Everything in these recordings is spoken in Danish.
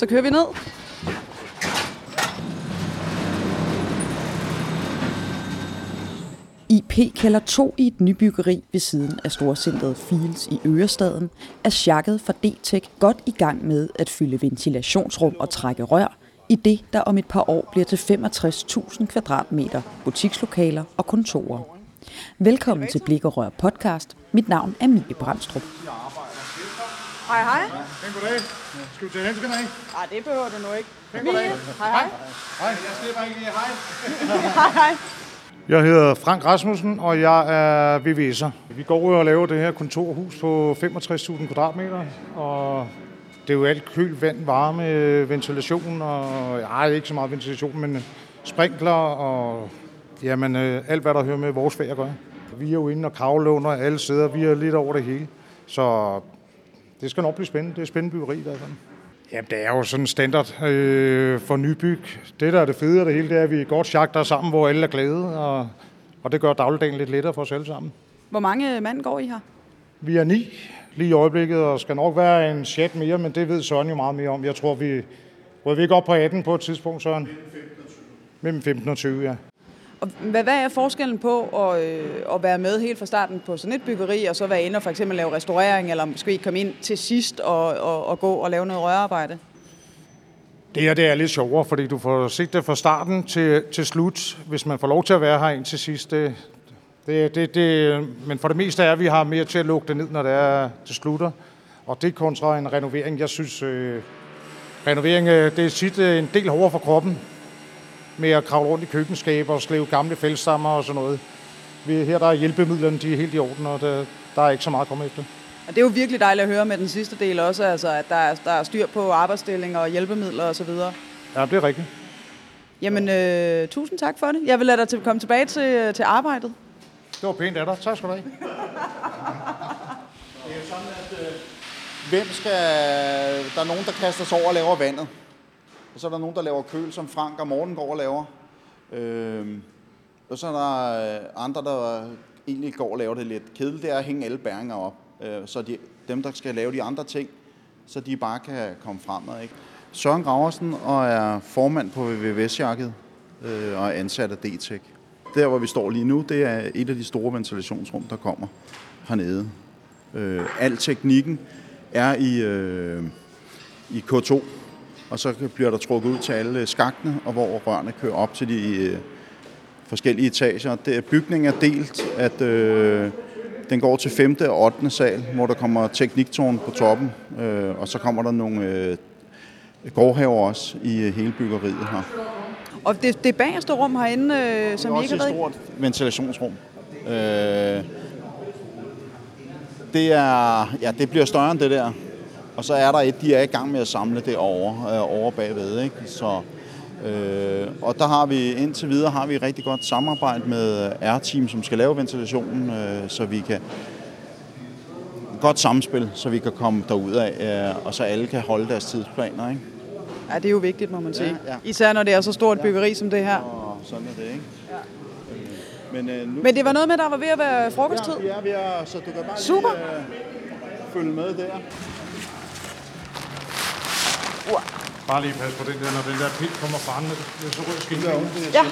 Så kører vi ned. IP kalder to 2 i et nybyggeri ved siden af storcentret Fields i Ørestaden er sjakket fra D-Tech godt i gang med at fylde ventilationsrum og trække rør i det, der om et par år bliver til 65.000 kvadratmeter butikslokaler og kontorer. Velkommen til Blik og Rør podcast. Mit navn er Mie Brandstrup. Hej, hej. Pæn goddag. Skal vi tage handskerne af? Nej, det behøver du nu ikke. Pæn goddag. Hej, hej. Hej, jeg skal bare ikke lige hej. Hej, hej. Jeg hedder Frank Rasmussen, og jeg er VVS'er. Vi går ud og laver det her kontorhus på 65.000 kvadratmeter, og det er jo alt køl, vand, varme, ventilation, og ja, ikke så meget ventilation, men sprinkler og jamen, øh, alt, hvad der hører med vores fag at gøre. Vi er jo inde og kravle under alle steder, vi er lidt over det hele, så det skal nok blive spændende. Det er spændende byggeri i hvert fald. Jamen, det er jo sådan standard øh, for nybyg. Det, der er det fede af det hele, det er, at vi godt jagter sammen, hvor alle er glade, og, og det gør dagligdagen lidt lettere for os alle sammen. Hvor mange mand går I her? Vi er ni lige i øjeblikket, og skal nok være en chat mere, men det ved Søren jo meget mere om. Jeg tror, vi rød vi ikke op på 18 på et tidspunkt, Søren? Mellem 15 og 20, ja. Og hvad, hvad er forskellen på at, øh, at være med helt fra starten på sådan et byggeri, og så være inde og for eksempel lave restaurering, eller måske komme ind til sidst og, og, og gå og lave noget rørarbejde? Det her det er lidt sjovere, fordi du får set det fra starten til, til slut, hvis man får lov til at være her ind til sidst. Det, det, det, det, men for det meste er, at vi har mere til at lukke det ned, når det er til slutter. Og det kontra en renovering. Jeg synes, øh, renovering øh, det er tit øh, en del hårdere for kroppen med at kravle rundt i køkkenskaber og slæve gamle fældstammer og sådan noget. Vi, her der er hjælpemidlerne, de er helt i orden, og der, der er ikke så meget at komme efter. Og det er jo virkelig dejligt at høre med den sidste del også, altså at der er, der er styr på arbejdsstillinger og hjælpemidler osv. Ja, det er rigtigt. Jamen, øh, tusind tak for det. Jeg vil lade dig til, komme tilbage til, til arbejdet. Det var pænt af dig. Tak skal du have. Det er jo sådan, at øh, hvem skal... Der er nogen, der kaster sig over og laver vandet. Og så er der nogen, der laver køl, som Frank og Morten går og laver. Øh, og så er der øh, andre, der egentlig går og laver det lidt kedeligt. Det er at hænge alle bæringer op. Øh, så de, dem, der skal lave de andre ting, så de bare kan komme fremad. Ikke? Søren Graversen og er formand på VVS-jakket øh, og er ansat af DTEC. Der, hvor vi står lige nu, det er et af de store ventilationsrum, der kommer hernede. Øh, al teknikken er i, øh, i K2, og så bliver der trukket ud til alle skagtene, og hvor rørene kører op til de øh, forskellige etager. Det, bygningen er delt, at øh, den går til 5. og 8. sal, hvor der kommer tekniktårn på toppen, øh, og så kommer der nogle øh, gårdhaver også i øh, hele byggeriet her. Og det, det bagerste rum herinde, øh, som Det er vi ikke også har et været i- stort ventilationsrum. Øh, det, er, ja, det bliver større end det der. Og så er der et, de er i gang med at samle det over, øh, over bagved. Ikke? Så, øh, og der har vi indtil videre har vi et rigtig godt samarbejde med R-team, som skal lave ventilationen, øh, så vi kan godt samspil, så vi kan komme derud af, øh, og så alle kan holde deres tidsplaner. Ikke? Ja, det er jo vigtigt, må man sige. ja. Især når det er så stort byggeri som det her. Og sådan er det, ikke? Øh, Men, øh, nu, Men det var noget med, der var ved at være frokosttid. Ja, vi er ved at, så du kan bare Super. lige øh, følge med der. Bare lige pas på den der, når den der pil kommer med det så rød skin. Ja.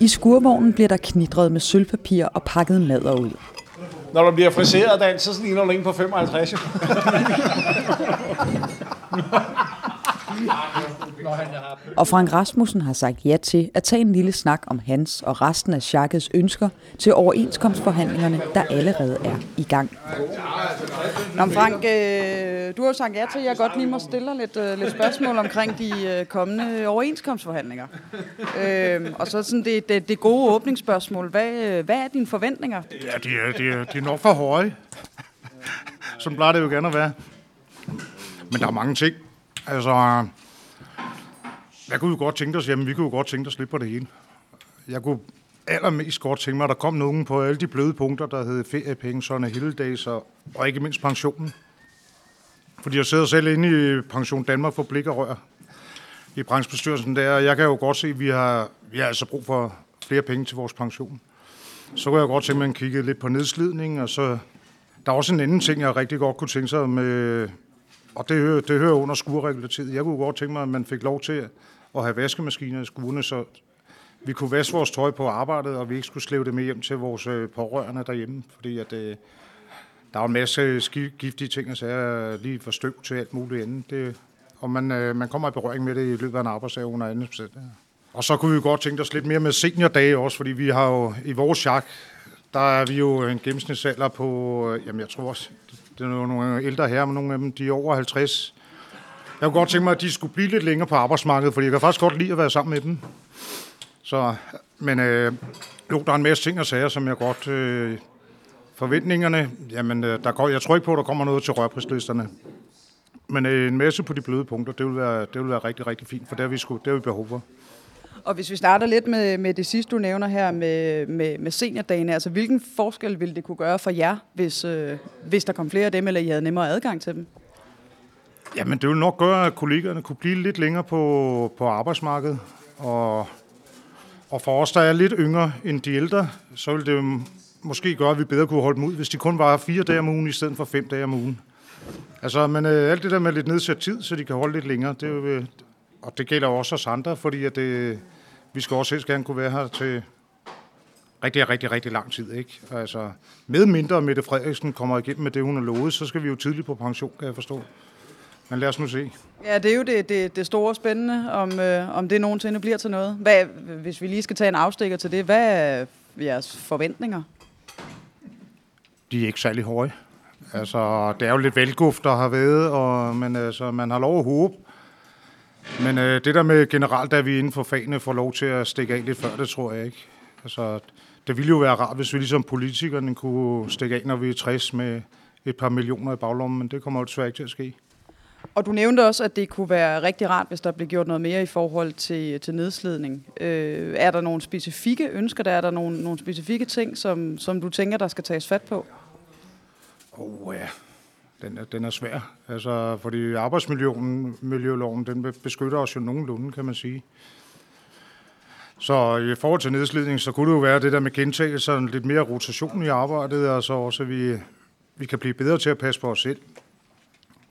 I skurvognen bliver der knitret med sølvpapir og pakket madder ud. Når du bliver friseret, Dan, så ligner du en på 55. Og Frank Rasmussen har sagt ja til at tage en lille snak om hans og resten af Schakkets ønsker til overenskomstforhandlingerne, der allerede er i gang. Nå, Frank, øh, du har jo sagt ja til, at jeg godt lige må stille dig lidt, øh, lidt spørgsmål omkring de øh, kommende overenskomstforhandlinger. Øh, og så sådan det, det, det gode åbningsspørgsmål. Hvad, øh, hvad er dine forventninger? Ja, de er, de, er, de er nok for høje. Sådan plejer det jo gerne at være. Men der er mange ting. Altså, jeg kunne jo godt tænke os, jamen vi kunne jo godt tænke os lidt på det hele. Jeg kunne allermest godt tænke mig, at der kom nogen på alle de bløde punkter, der hed feriepenge, sådan helligdags og, og ikke mindst pensionen. Fordi jeg sidder selv inde i Pension Danmark for blik og rør i branchebestyrelsen der, og jeg kan jo godt se, at vi har, vi har altså brug for flere penge til vores pension. så kunne jeg godt tænke mig at kigge lidt på nedslidning, og så der er også en anden ting, jeg rigtig godt kunne tænke sig med, og det hører, det hører under skurregulativet. Jeg kunne godt tænke mig, at man fik lov til at have vaskemaskiner i skurene, så vi kunne vaske vores tøj på arbejdet, og vi ikke skulle slæve det med hjem til vores øh, pårørende derhjemme, fordi at, øh, der er en masse giftige ting, så er lige for støv til alt muligt andet. Det, og man, øh, man kommer i berøring med det i løbet af en arbejdsdag under andet procent. Ja. Og så kunne vi godt tænke os lidt mere med seniordage også, fordi vi har jo i vores chak, der er vi jo en gennemsnitsalder på, øh, jamen jeg tror også, det er nogle ældre her, men nogle af dem, de er over 50. Jeg kunne godt tænke mig, at de skulle blive lidt længere på arbejdsmarkedet, fordi jeg kan faktisk godt lide at være sammen med dem. Så, men øh, jo, der er en masse ting og sager, som jeg godt... Øh, forventningerne, jamen, øh, der går, jeg tror ikke på, at der kommer noget til rørprislisterne. Men øh, en masse på de bløde punkter, det vil være, det vil være rigtig, rigtig fint, for det har vi, sku, det har vi behov for. Og hvis vi starter lidt med, med det sidste, du nævner her med, med, med seniordagene, altså hvilken forskel ville det kunne gøre for jer, hvis, øh, hvis der kom flere af dem, eller I havde nemmere adgang til dem? Jamen, det vil nok gøre, at kollegerne kunne blive lidt længere på, på arbejdsmarkedet. Og, og for os, der er lidt yngre end de ældre, så vil det måske gøre, at vi bedre kunne holde dem ud, hvis de kun var fire dage om ugen, i stedet for fem dage om ugen. Altså, men øh, alt det der med lidt nedsat tid, så de kan holde lidt længere, det øh, og det gælder også os andre, fordi at det, vi skal også helst gerne kunne være her til rigtig, rigtig, rigtig lang tid. Ikke? Altså, med mindre Mette Frederiksen kommer igennem med det, hun har lovet, så skal vi jo tidligt på pension, kan jeg forstå. Men lad os nu se. Ja, det er jo det, det, det store spændende, om, øh, om det nogensinde bliver til noget. Hvad, hvis vi lige skal tage en afstikker til det, hvad er jeres forventninger? De er ikke særlig høje. Altså, det er jo lidt velguft, der har været, og, men altså, man har lov at håbe. Men øh, det der med generelt, at vi inden for fagene får lov til at stikke af lidt før, det tror jeg ikke. Altså, det ville jo være rart, hvis vi ligesom politikerne kunne stikke af, når vi er 60 med et par millioner i baglommen, men det kommer jo desværre ikke til at ske. Og du nævnte også, at det kunne være rigtig rart, hvis der blev gjort noget mere i forhold til, til nedslidning. Øh, er der nogle specifikke ønsker, der er der nogle, nogle specifikke ting, som, som du tænker, der skal tages fat på? Oh, ja. Den er, den er svær. Altså, fordi arbejdsmiljøloven, den beskytter os jo nogenlunde, kan man sige. Så i forhold til nedslidning, så kunne det jo være det der med gentagelser, lidt mere rotation i arbejdet, og så også, vi, vi kan blive bedre til at passe på os selv.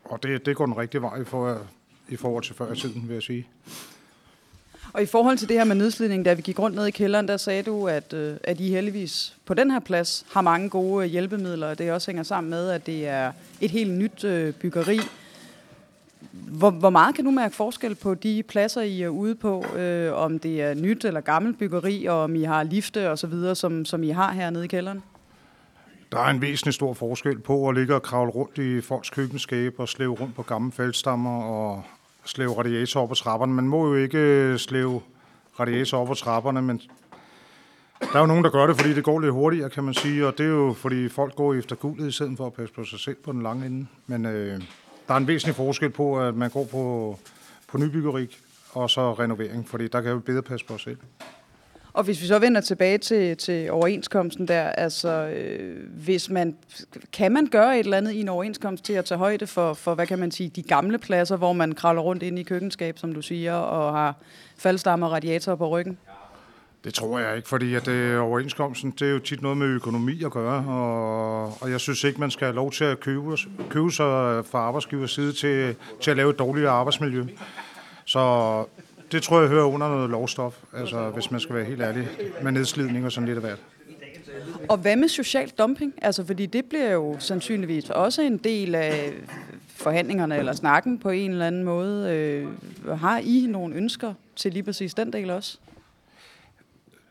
Og det, det går den rigtige vej for, i forhold til før i tiden, vil jeg sige. Og i forhold til det her med nedslidning, da vi gik rundt ned i kælderen, der sagde du, at, øh, at I heldigvis på den her plads har mange gode øh, hjælpemidler, og det også hænger sammen med, at det er et helt nyt øh, byggeri. Hvor, hvor meget kan du mærke forskel på de pladser, I er ude på, øh, om det er nyt eller gammelt byggeri, og om I har lifte og så videre, som, som I har hernede i kælderen? Der er en væsentlig stor forskel på at ligge og kravle rundt i folks køkkenskab og slæve rundt på gamle faldstammer og slæve radiator op på trapperne. Man må jo ikke øh, slæve radiator op på trapperne, men der er jo nogen, der gør det, fordi det går lidt hurtigere, kan man sige, og det er jo, fordi folk går efter guldet i stedet for at passe på sig selv på den lange ende. Men øh, der er en væsentlig forskel på, at man går på, på nybyggeri og så renovering, fordi der kan jo bedre passe på sig selv. Og hvis vi så vender tilbage til, til overenskomsten der, altså øh, hvis man, kan man gøre et eller andet i en overenskomst til at tage højde for, for, hvad kan man sige, de gamle pladser, hvor man kravler rundt ind i køkkenskab, som du siger, og har faldstammer og radiatorer på ryggen? Det tror jeg ikke, fordi at det, overenskomsten, det er jo tit noget med økonomi at gøre, og, og jeg synes ikke, man skal have lov til at købe, købe sig fra arbejdsgivers side til, til at lave et dårligere arbejdsmiljø. Så det tror jeg hører under noget lovstof, altså hvis man skal være helt ærlig, med nedslidning og sådan lidt af hvert. Og hvad med social dumping? Altså, fordi det bliver jo sandsynligvis også en del af forhandlingerne eller snakken på en eller anden måde. Øh, har I nogle ønsker til lige præcis den del også?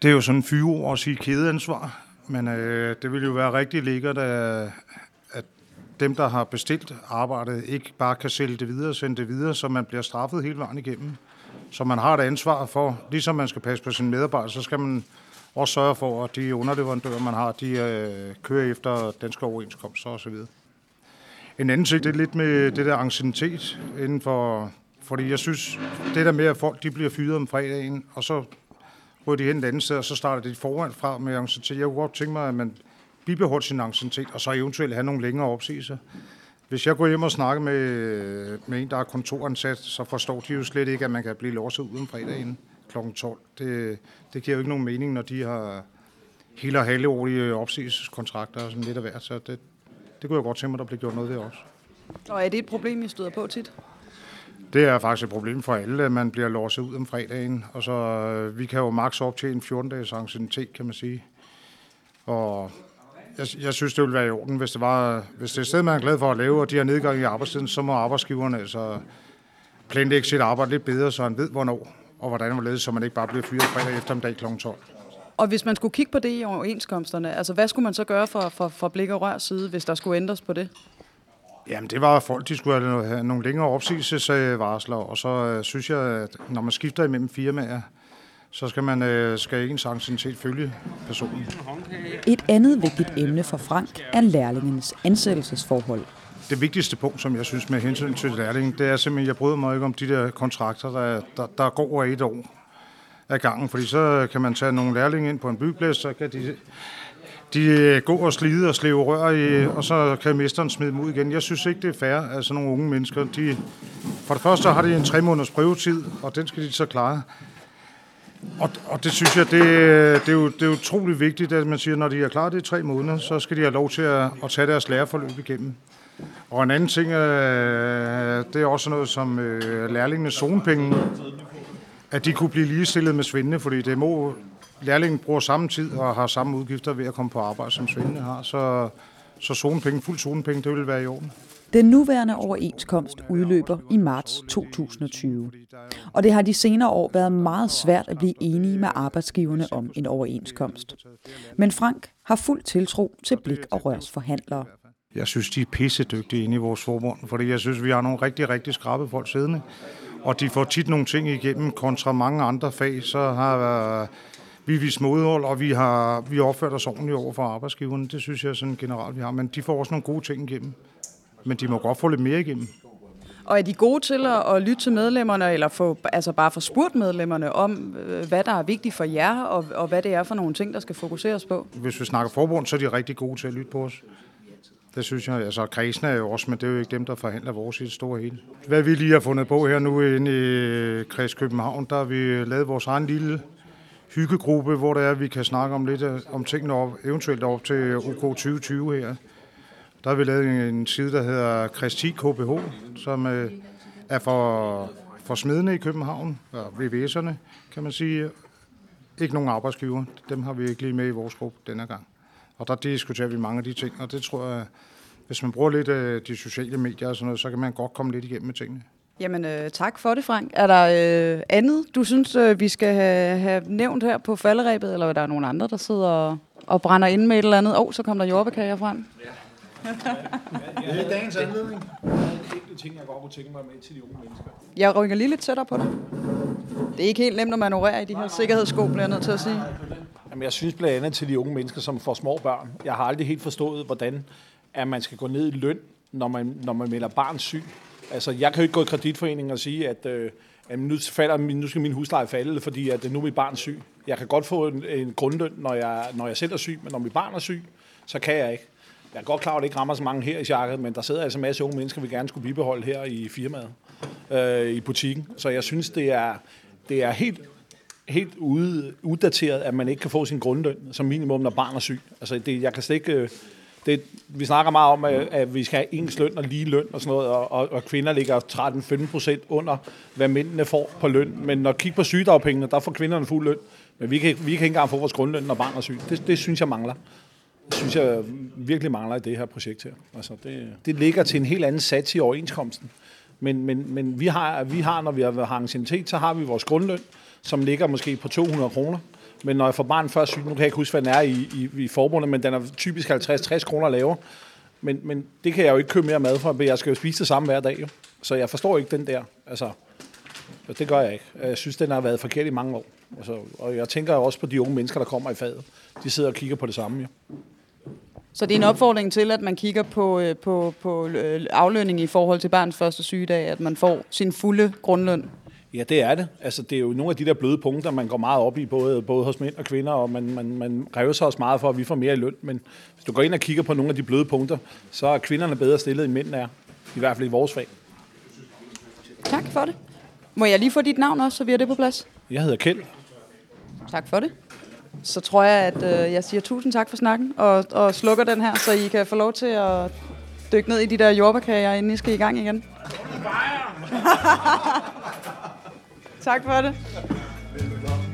Det er jo sådan en fyreord at sige kædeansvar, men øh, det vil jo være rigtig lækkert, at, at dem, der har bestilt arbejdet, ikke bare kan sælge det videre og sende det videre, så man bliver straffet hele vejen igennem. Så man har et ansvar for, ligesom man skal passe på sine medarbejdere, så skal man også sørge for, at de underleverandører, man har, de øh, kører efter danske overenskomster osv. En anden ting, det er lidt med det der anciennitet inden for... Fordi jeg synes, det der med, at folk de bliver fyret om fredagen, og så ryger de hen et andet sted, og så starter de foran fra med anciennitet. Jeg kunne godt tænke mig, at man bibeholdt sin anciennitet, og så eventuelt have nogle længere opsigelser. Hvis jeg går hjem og snakker med, med en, der er kontoransat, så forstår de jo slet ikke, at man kan blive låst ud om fredagen kl. 12. Det, det giver jo ikke nogen mening, når de har hele og halvårige opsigelseskontrakter og sådan lidt af hvert, så det, det kunne jeg godt tænke mig, der blev gjort noget ved også. Og er det et problem, I støder på tit? Det er faktisk et problem for alle, at man bliver låst ud om fredagen, og så øh, vi kan jo maks op til en 14-dages anciennitet, kan man sige. Og jeg, jeg synes, det ville være i orden, hvis det, var, hvis det er et sted, man er glad for at lave, og de har nedgang i arbejdstiden, så må arbejdsgiverne altså planlægge sit arbejde lidt bedre, så han ved, hvornår og hvordan man ledes, så man ikke bare bliver fyret fredag eftermiddag kl. 12. Og hvis man skulle kigge på det i overenskomsterne, altså hvad skulle man så gøre for, for, for Blik og Rør side, hvis der skulle ændres på det? Jamen, det var, at folk de skulle have nogle længere opsigelsesvarsler, og så øh, synes jeg, at når man skifter imellem firmaer, så skal man øh, skal ens anciennitet følge personen. Et andet vigtigt emne for Frank er lærlingens ansættelsesforhold. Det vigtigste punkt, som jeg synes med hensyn til lærlingen, det er simpelthen, at jeg bryder mig ikke om de der kontrakter, der, der, der går over et år af gangen, fordi så kan man tage nogle lærlinge ind på en byggeplads, så kan de, de gå og slide og slæve rør i, og så kan mesteren smide dem ud igen. Jeg synes ikke, det er fair, at sådan nogle unge mennesker, de, for det første har de en tre måneders prøvetid, og den skal de så klare. Og, og det synes jeg, det, det, er jo, det er utrolig vigtigt, at man siger, at når de er klar det i tre måneder, så skal de have lov til at, at tage deres lærerforløb igennem. Og en anden ting, øh, det er også noget som øh, lærlingenes zonepenge, at de kunne blive ligestillet med svindene, fordi det må lærlingen bruger samme tid og har samme udgifter ved at komme på arbejde, som svindene har. Så, så zonepenge, fuld zonepenge, det vil være i orden. Den nuværende overenskomst udløber i marts 2020. Og det har de senere år været meget svært at blive enige med arbejdsgiverne om en overenskomst. Men Frank har fuld tiltro til Blik og Rørs forhandlere. Jeg synes, de er pisse dygtige inde i vores forbund, fordi jeg synes, vi har nogle rigtig, rigtig skrabe folk siddende. Og de får tit nogle ting igennem kontra mange andre fag, så har vi vist modhold, og vi har vi opført os ordentligt over for arbejdsgiverne. Det synes jeg sådan generelt, vi har. Men de får også nogle gode ting igennem. Men de må godt få lidt mere igennem. Og er de gode til at, at lytte til medlemmerne, eller få, altså bare få spurgt medlemmerne om, øh, hvad der er vigtigt for jer, og, og hvad det er for nogle ting, der skal fokuseres på? Hvis vi snakker forbund, så er de rigtig gode til at lytte på os. Det synes jeg. Altså, kredsen er jo også, men det er jo ikke dem, der forhandler vores i det store hele. Hvad vi lige har fundet på her nu inde i Kreds København, der har vi lavet vores egen lille hyggegruppe, hvor der er, vi kan snakke om lidt om tingene op, eventuelt op til OK 2020 her. Der har vi lavet en side, der hedder Kristi KBH, som øh, er for, for smedene i København, og VVS'erne, kan man sige. Ikke nogen arbejdsgiver. Dem har vi ikke lige med i vores gruppe denne gang. Og der diskuterer vi mange af de ting, og det tror jeg, hvis man bruger lidt af de sociale medier og sådan noget, så kan man godt komme lidt igennem med tingene. Jamen, øh, tak for det, Frank. Er der øh, andet, du synes, øh, vi skal have, have nævnt her på falderæbet, eller er der nogen andre, der sidder og, og brænder ind med et eller andet? Åh, oh, så kom der jordbærkager frem. Ja. det er dagens anledning. Der er en enkelt ting, jeg godt kunne tænke mig med til de unge mennesker. Jeg rykker lige lidt tættere på dig. Det er ikke helt nemt at manøvrere i de her sikkerhedssko, bliver jeg nødt til at sige. Jamen, jeg synes blandt andet til de unge mennesker, som får små børn. Jeg har aldrig helt forstået, hvordan at man skal gå ned i løn, når man, når man melder barn syg. Altså, jeg kan jo ikke gå i kreditforeningen og sige, at, øh, at nu, falder, nu skal min husleje falde, fordi at øh, nu er mit barn syg. Jeg kan godt få en, en grundløn, når jeg, når jeg selv er syg, men når mit barn er syg, så kan jeg ikke. Jeg er godt klar, at det ikke rammer så mange her i jakket, men der sidder altså en masse unge mennesker, vi gerne skulle bibeholde her i firmaet, øh, i butikken. Så jeg synes, det er, det er helt helt ude, uddateret, at man ikke kan få sin grundløn som minimum, når barn er syg. Altså, det, jeg kan slet ikke... Øh, det, vi snakker meget om, at, at vi skal have ens løn og lige løn og sådan noget, og, og, og kvinder ligger 13-15 procent under, hvad mændene får på løn. Men når kigger på sygedagpengene, der får kvinderne fuld løn. Men vi kan, vi kan ikke engang få vores grundløn, når barn er syg. Det, det synes jeg mangler. Det synes jeg virkelig mangler i det her projekt her. Altså, det, det ligger til en helt anden sats i overenskomsten. Men, men, men vi, har, vi har, når vi har anciennitet, så har vi vores grundløn, som ligger måske på 200 kroner. Men når jeg får barn først nu kan jeg ikke huske, hvad den er i, i, i forbundet, men den er typisk 50-60 kroner lavere. Men, men det kan jeg jo ikke købe mere mad for, for jeg skal jo spise det samme hver dag. Jo. Så jeg forstår ikke den der. Altså, det gør jeg ikke. Jeg synes, den har været forkert i mange år. Altså, og jeg tænker også på de unge mennesker, der kommer i faget. De sidder og kigger på det samme. Jo. Så det er en opfordring til, at man kigger på, øh, på, på øh, aflønning i forhold til barns første sygedag, at man får sin fulde grundløn? Ja, det er det. Altså, det er jo nogle af de der bløde punkter, man går meget op i, både, både hos mænd og kvinder, og man, man, man rever sig også meget for, at vi får mere i løn. Men hvis du går ind og kigger på nogle af de bløde punkter, så er kvinderne bedre stillet, end mændene er. I hvert fald i vores fag. Tak for det. Må jeg lige få dit navn også, så vi har det på plads? Jeg hedder Kjeld. Tak for det. så tror jeg, at øh, jeg siger tusind tak for snakken, og, og slukker den her, så I kan få lov til at dykke ned i de der jordbærkager, inden I skal i gang igen tak for det. Velbekomme.